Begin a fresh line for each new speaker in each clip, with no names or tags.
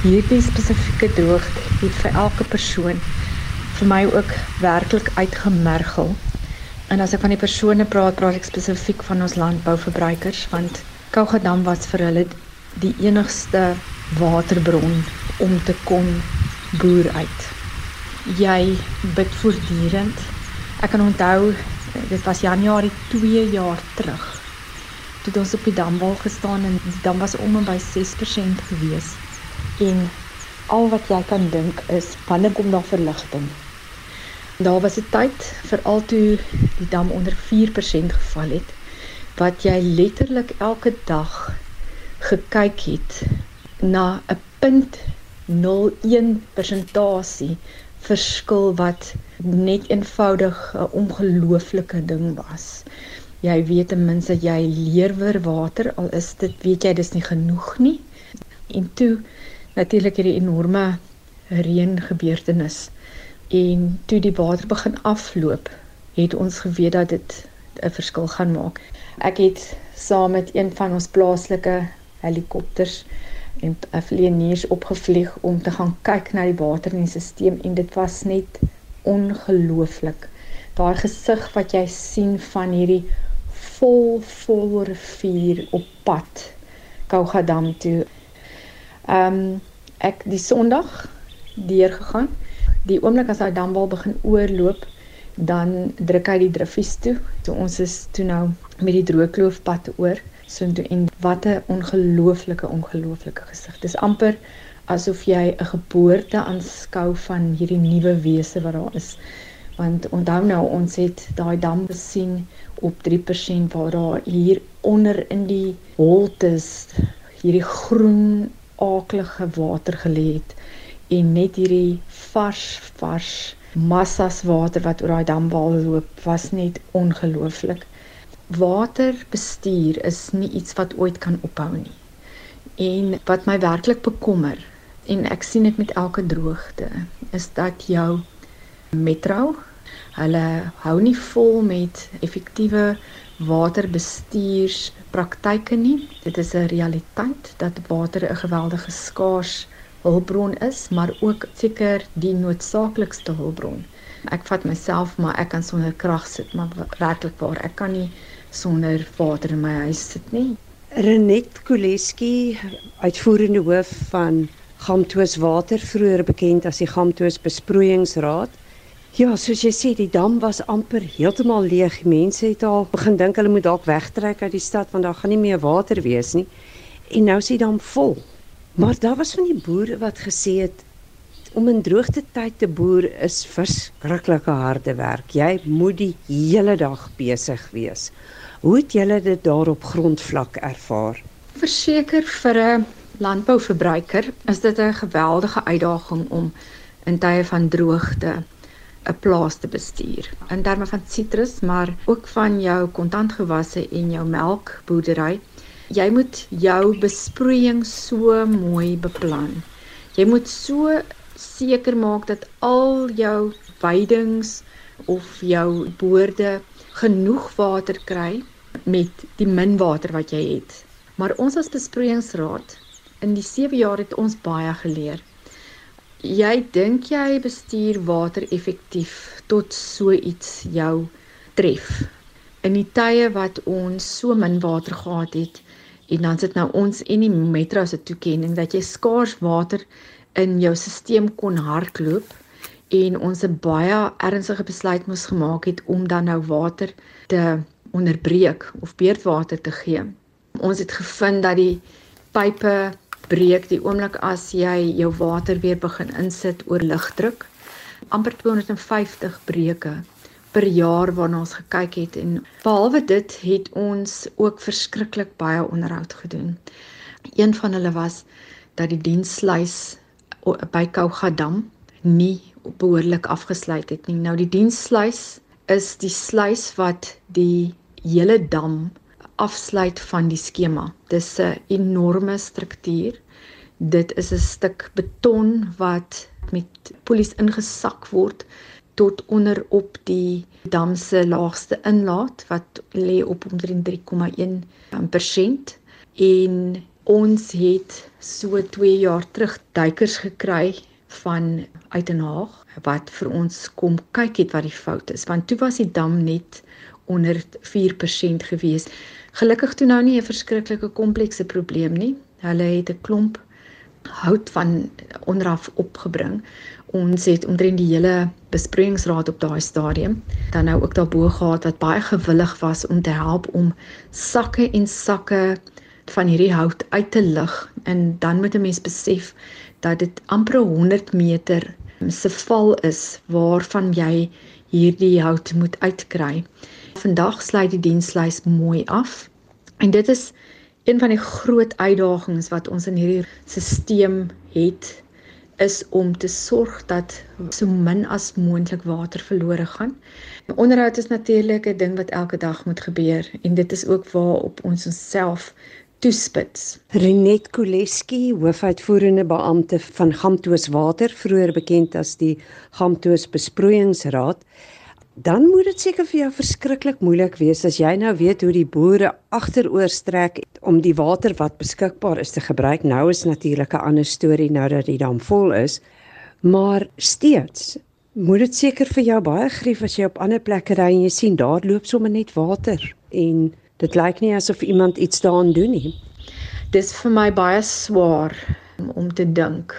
hierdie spesifieke droogte het vir elke persoon vir my ook werklik uitgemergel. En as ek van die persone praat, praat ek spesifiek van ons landbouverbruikers want Kougadam was vir hulle die enigste waterbron om te kon boer uit. Jy bid voortdurend. Ek kan onthou dit was Januarie 2 jaar terug. Toe ons op die damwal gestaan en die dam was om en by 6% gewees. En al wat jy kan dink is wanneer kom daar verligting? Daar was 'n tyd veral toe die dam onder 4% geval het wat jy letterlik elke dag gekyk het na 'n punt 01 persentasie verskil wat net eenvoudig 'n ongelooflike ding was. Jy weet ten minste jy leer weer water al is dit weet jy dis nie genoeg nie. En toe natuurlik hierdie enorme reën gebeurtenis en toe die water begin afloop, het ons geweet dat dit 'n verskil gaan maak. Ek het saam met een van ons plaaslike helikopters en vlieëniers opgevlieg om te gaan kyk na die water in die stelsel en dit was net ongelooflik. Daai gesig wat jy sien van hierdie vol vol rivier op pad Kougadam toe. Ehm um, ek die Sondag deur gegaan. Die oomblik as daai damwal begin oorloop, dan druk hy die driffies toe. So ons is toe nou met die droogkloofpad oor. So toe en wat 'n ongelooflike ongelooflike gesig. Dis amper asof jy 'n geboorte aanskou van hierdie nuwe wese wat daar is. Want onthou nou ons het daai dam gesien op 3% waar daar hier onder in die holtes hierdie groen aaklige water gelê het en net hierdie vars vars massas water wat oor daai damwal loop was net ongelooflik. Waterbestuur is nie iets wat ooit kan ophou nie. En wat my werklik bekommer en ek sien dit met elke droogte is dat jou metro hulle hou nie vol met effektiewe waterbestuurspraktyke nie. Dit is 'n realiteit dat water 'n geweldige skaars hulpbron is, maar ook seker die noodsaaklikste hulpbron. Ek vat myself maar ek kan sonder krag sit, maar werklik waar ek kan nie sonder water in my huis sit nie.
Renet Koleski, uitvoerende hoof van Gamtoos Water, vroeër bekend as die Gamtoos Besproeiingsraad. Ja, soos jy sê, die dam was amper heeltemal leeg. Mense het al begin dink hulle moet dalk wegtrek uit die stad want daar gaan nie meer water wees nie. En nou is die dam vol. Maar daar was van die boere wat gesê het om in droogte tyd te boer is verskriklike harde werk. Jy moet die hele dag besig wees. Hoe het julle dit daar op grondvlak ervaar?
Verseker vir 'n landbouverbruiker is dit 'n geweldige uitdaging om in tye van droogte 'n plaas te bestuur. In terme van sitrus, maar ook van jou kontantgewasse en jou melkboerdery jy moet jou besproeiing so mooi beplan. Jy moet so seker maak dat al jou weidings of jou boorde genoeg water kry met die min water wat jy het. Maar ons as besproeiingsraad in die 7 jaar het ons baie geleer. Jy dink jy bestuur water effektief tot so iets jou tref. In die tye wat ons so min water gehad het, En dan sit nou ons en die metro se toekenning dat jy skaars water in jou stelsel kon hardloop en ons 'n baie ernstige besluit moes gemaak het om dan nou water te onderbreek of beurtwater te gee. Ons het gevind dat die pype breek die oomblik as jy jou water weer begin insit oor lugdruk. amper 250 breuke per jaar waarna ons gekyk het en behalwe dit het ons ook verskriklik baie onderhoud gedoen. Een van hulle was dat die dienslys by Kougadam nie behoorlik afgesluit het nie. Nou die dienslys is die sluys wat die hele dam afsluit van die skema. Dis 'n enorme struktuur. Dit is 'n stuk beton wat met polies ingesak word tot onder op die dam se laagste inlaat wat lê op omtrent 3,1% en Ons het so 2 jaar terug duikers gekry van uit Den Haag wat vir ons kom kyk het wat die fout is want toe was die dam net onder 4% gewees. Gelukkig toe nou nie 'n verskriklike komplekse probleem nie. Hulle het 'n klomp hout van onderaf opgebring. Ons het omtrent die hele besproeiingsraad op daai stadium dan nou ook daarbo gehad wat baie gewillig was om te help om sakke en sakke van hierdie hout uit te lig en dan moet 'n mens besef dat dit amper 100 meter se val is waarvan jy hierdie hout moet uitkry. Vandag sluit die dienslys mooi af en dit is een van die groot uitdagings wat ons in hierdie stelsel het is om te sorg dat so min as moontlik water verlore gaan. Onderhoud is natuurlik 'n ding wat elke dag moet gebeur en dit is ook waarop ons onsself toespits.
Renet Koleski, hoofuitvoerende beampte van Gamtoos Water, vroeër bekend as die Gamtoos Besproeiingsraad, dan moet dit seker vir jou verskriklik moeilik wees as jy nou weet hoe die boere agteroor strek om die water wat beskikbaar is te gebruik. Nou is natuurlik 'n ander storie nou dat die dam vol is, maar steeds moet dit seker vir jou baie grief as jy op ander plekke ry en jy sien daar loop sommer net water en dit lyk nie asof iemand iets daaraan doen nie.
Dis vir my baie swaar om te dink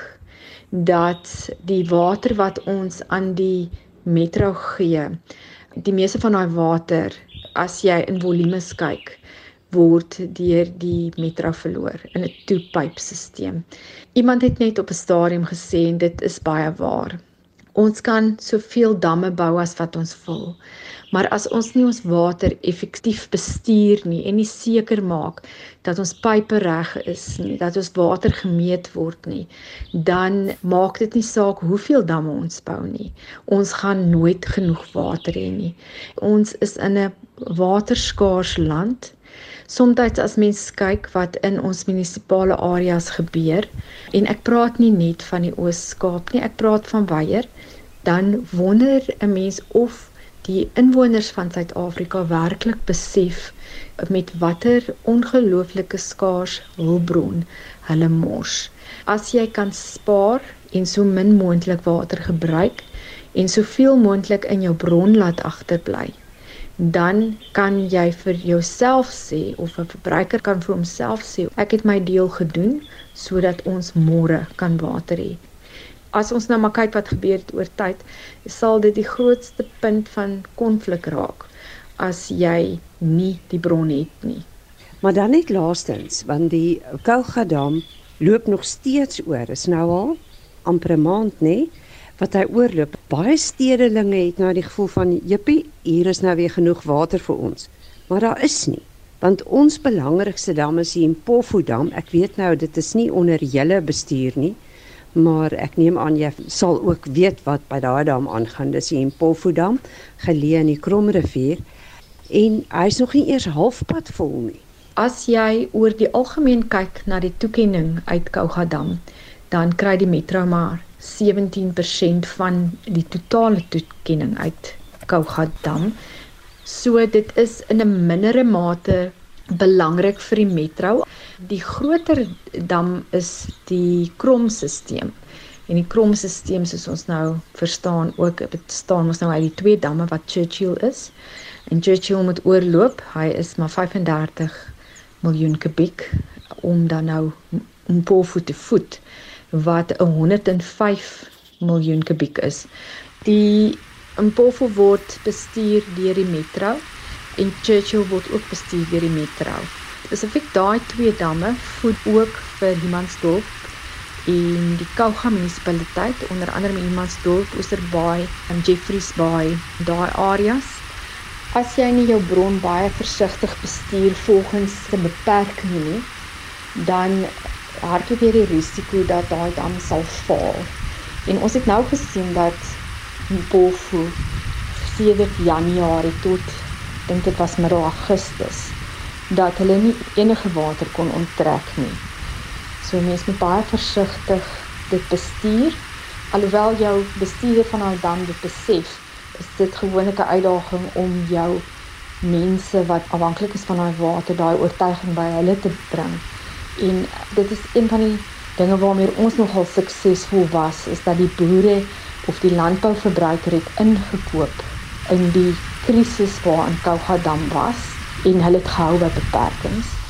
dat die water wat ons aan die Metro gee. Die meeste van daai water as jy in volumes kyk word deur die Metro verloor in 'n toepypstelsel. Iemand het net op 'n stadium gesê en dit is baie waar. Ons kan soveel damme bou as wat ons wil. Maar as ons nie ons water effektief bestuur nie en nie seker maak dat ons pype reg is nie, dat ons water gemeet word nie, dan maak dit nie saak hoeveel damme ons bou nie. Ons gaan nooit genoeg water hê nie. Ons is in 'n waterskaars land. Somstyds as mens kyk wat in ons munisipale areas gebeur en ek praat nie net van die Oos-Kaap nie, ek praat van Waier, dan wonder 'n mens of die inwoners van Suid-Afrika werklik besef met watter ongelooflike skaars hulpbron hulle mors. As jy kan spaar en so min moontlik water gebruik en soveel moontlik in jou bron laat agterbly, dan kan jy vir jouself sê of 'n verbruiker kan vir homself sê ek het my deel gedoen sodat ons môre kan water hê. As ons nou maar kyk wat gebeur het oor tyd, sal dit die grootste punt van konflik raak as jy nie die bron het nie.
Maar dan net laastens, want die Kougadam loop nog steeds oor. Is nou al amper 'n maand nê wat hy oorloop. Baie stedelinge het nou die gevoel van jippie, hier is nou weer genoeg water vir ons. Maar daar is nie, want ons belangrikste dam is die Mpofu dam. Ek weet nou dit is nie onder julle bestuur nie, maar ek neem aan jy sal ook weet wat by daai dam aangaan. Dis die Mpofu dam, geleë in die Kromrivier en hy's nog nie eers halfpad vol nie.
As jy oor die algemeen kyk na die toekenning uit Kougadam, dan kry die metro maar 17% van die totale toekenning uit Kougadam. So dit is in 'n mindere mate belangrik vir die metro. Die groter dam is die kromstelsel. En die kromstelsel soos ons nou verstaan ook bestaan ons nou uit die twee damme wat Churchill is. En Churchill moet oorloop. Hy is maar 35 miljoen kubiek om dan nou om po voet te voet wat 105 miljoen kubiek is. Die Mpofu word bestuur deur die Metro en Churchill word ook bestuur deur die Metro. Spesifiek daai twee damme voed ook vir Humansdorp en die Kouga munisipaliteit onder andere Humansdorp, Oosterbaai en Jeffreys Bay, daai areas. As jy nie jou bron baie versigtig bestuur volgens die beperkings nie, dan hardloop jy die risiko dat daai dam sal val. En ons het nou gesien dat Mpofu sedert Januarie tot dink dit was middel Augustus dat hulle nie enige water kon onttrek nie. So mense moet baie versigtig dit bestuur. Alhoewel jou bestuurder van daai dam dit besef, is dit gewoonlik 'n uitdaging om jou mense wat afhanklik is van daai water, daai oortuiging by hulle te bring En dit is een van die dinge waarmee ons nogal suksesvol was, is dat die boere of die landbouverbruiker het ingekoop in die krisis waarin Kouga dam was en hulle het gehou by beperkings